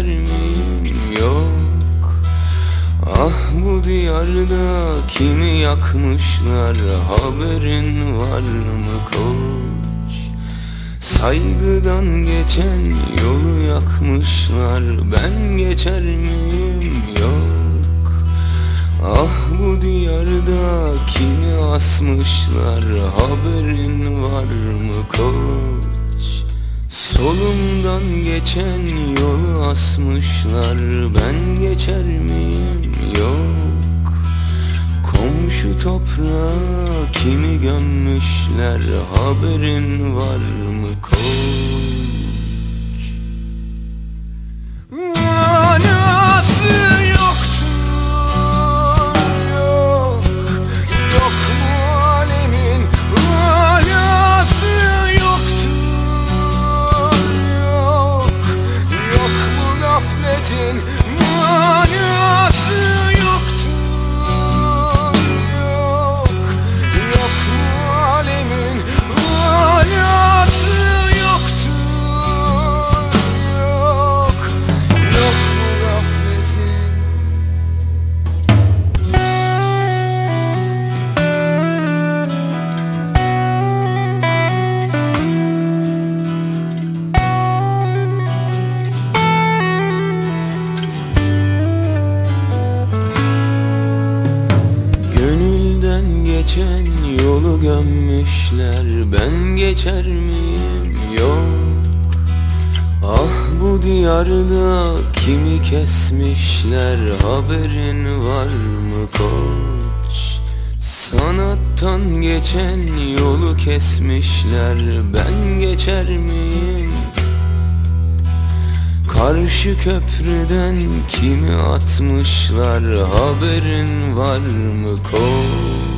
geçer miyim yok. Ah bu diyarda kimi yakmışlar? Haberin var mı koç? Saygıdan geçen yolu yakmışlar. Ben geçer miyim? Yok. Ah bu diyarda kimi asmışlar? Haberin var mı koç Solumdan geçen yolu asmışlar. Ben geçer miyim? Yok. Komşu toprağa kimi gömmüşler? Haberin var mı? Koç gömmüşler Ben geçer miyim? Yok. Ah bu diyarda kimi kesmişler Haberin var mı koç? Sanattan geçen yolu kesmişler Ben geçer miyim? Karşı köprüden kimi atmışlar Haberin var mı koç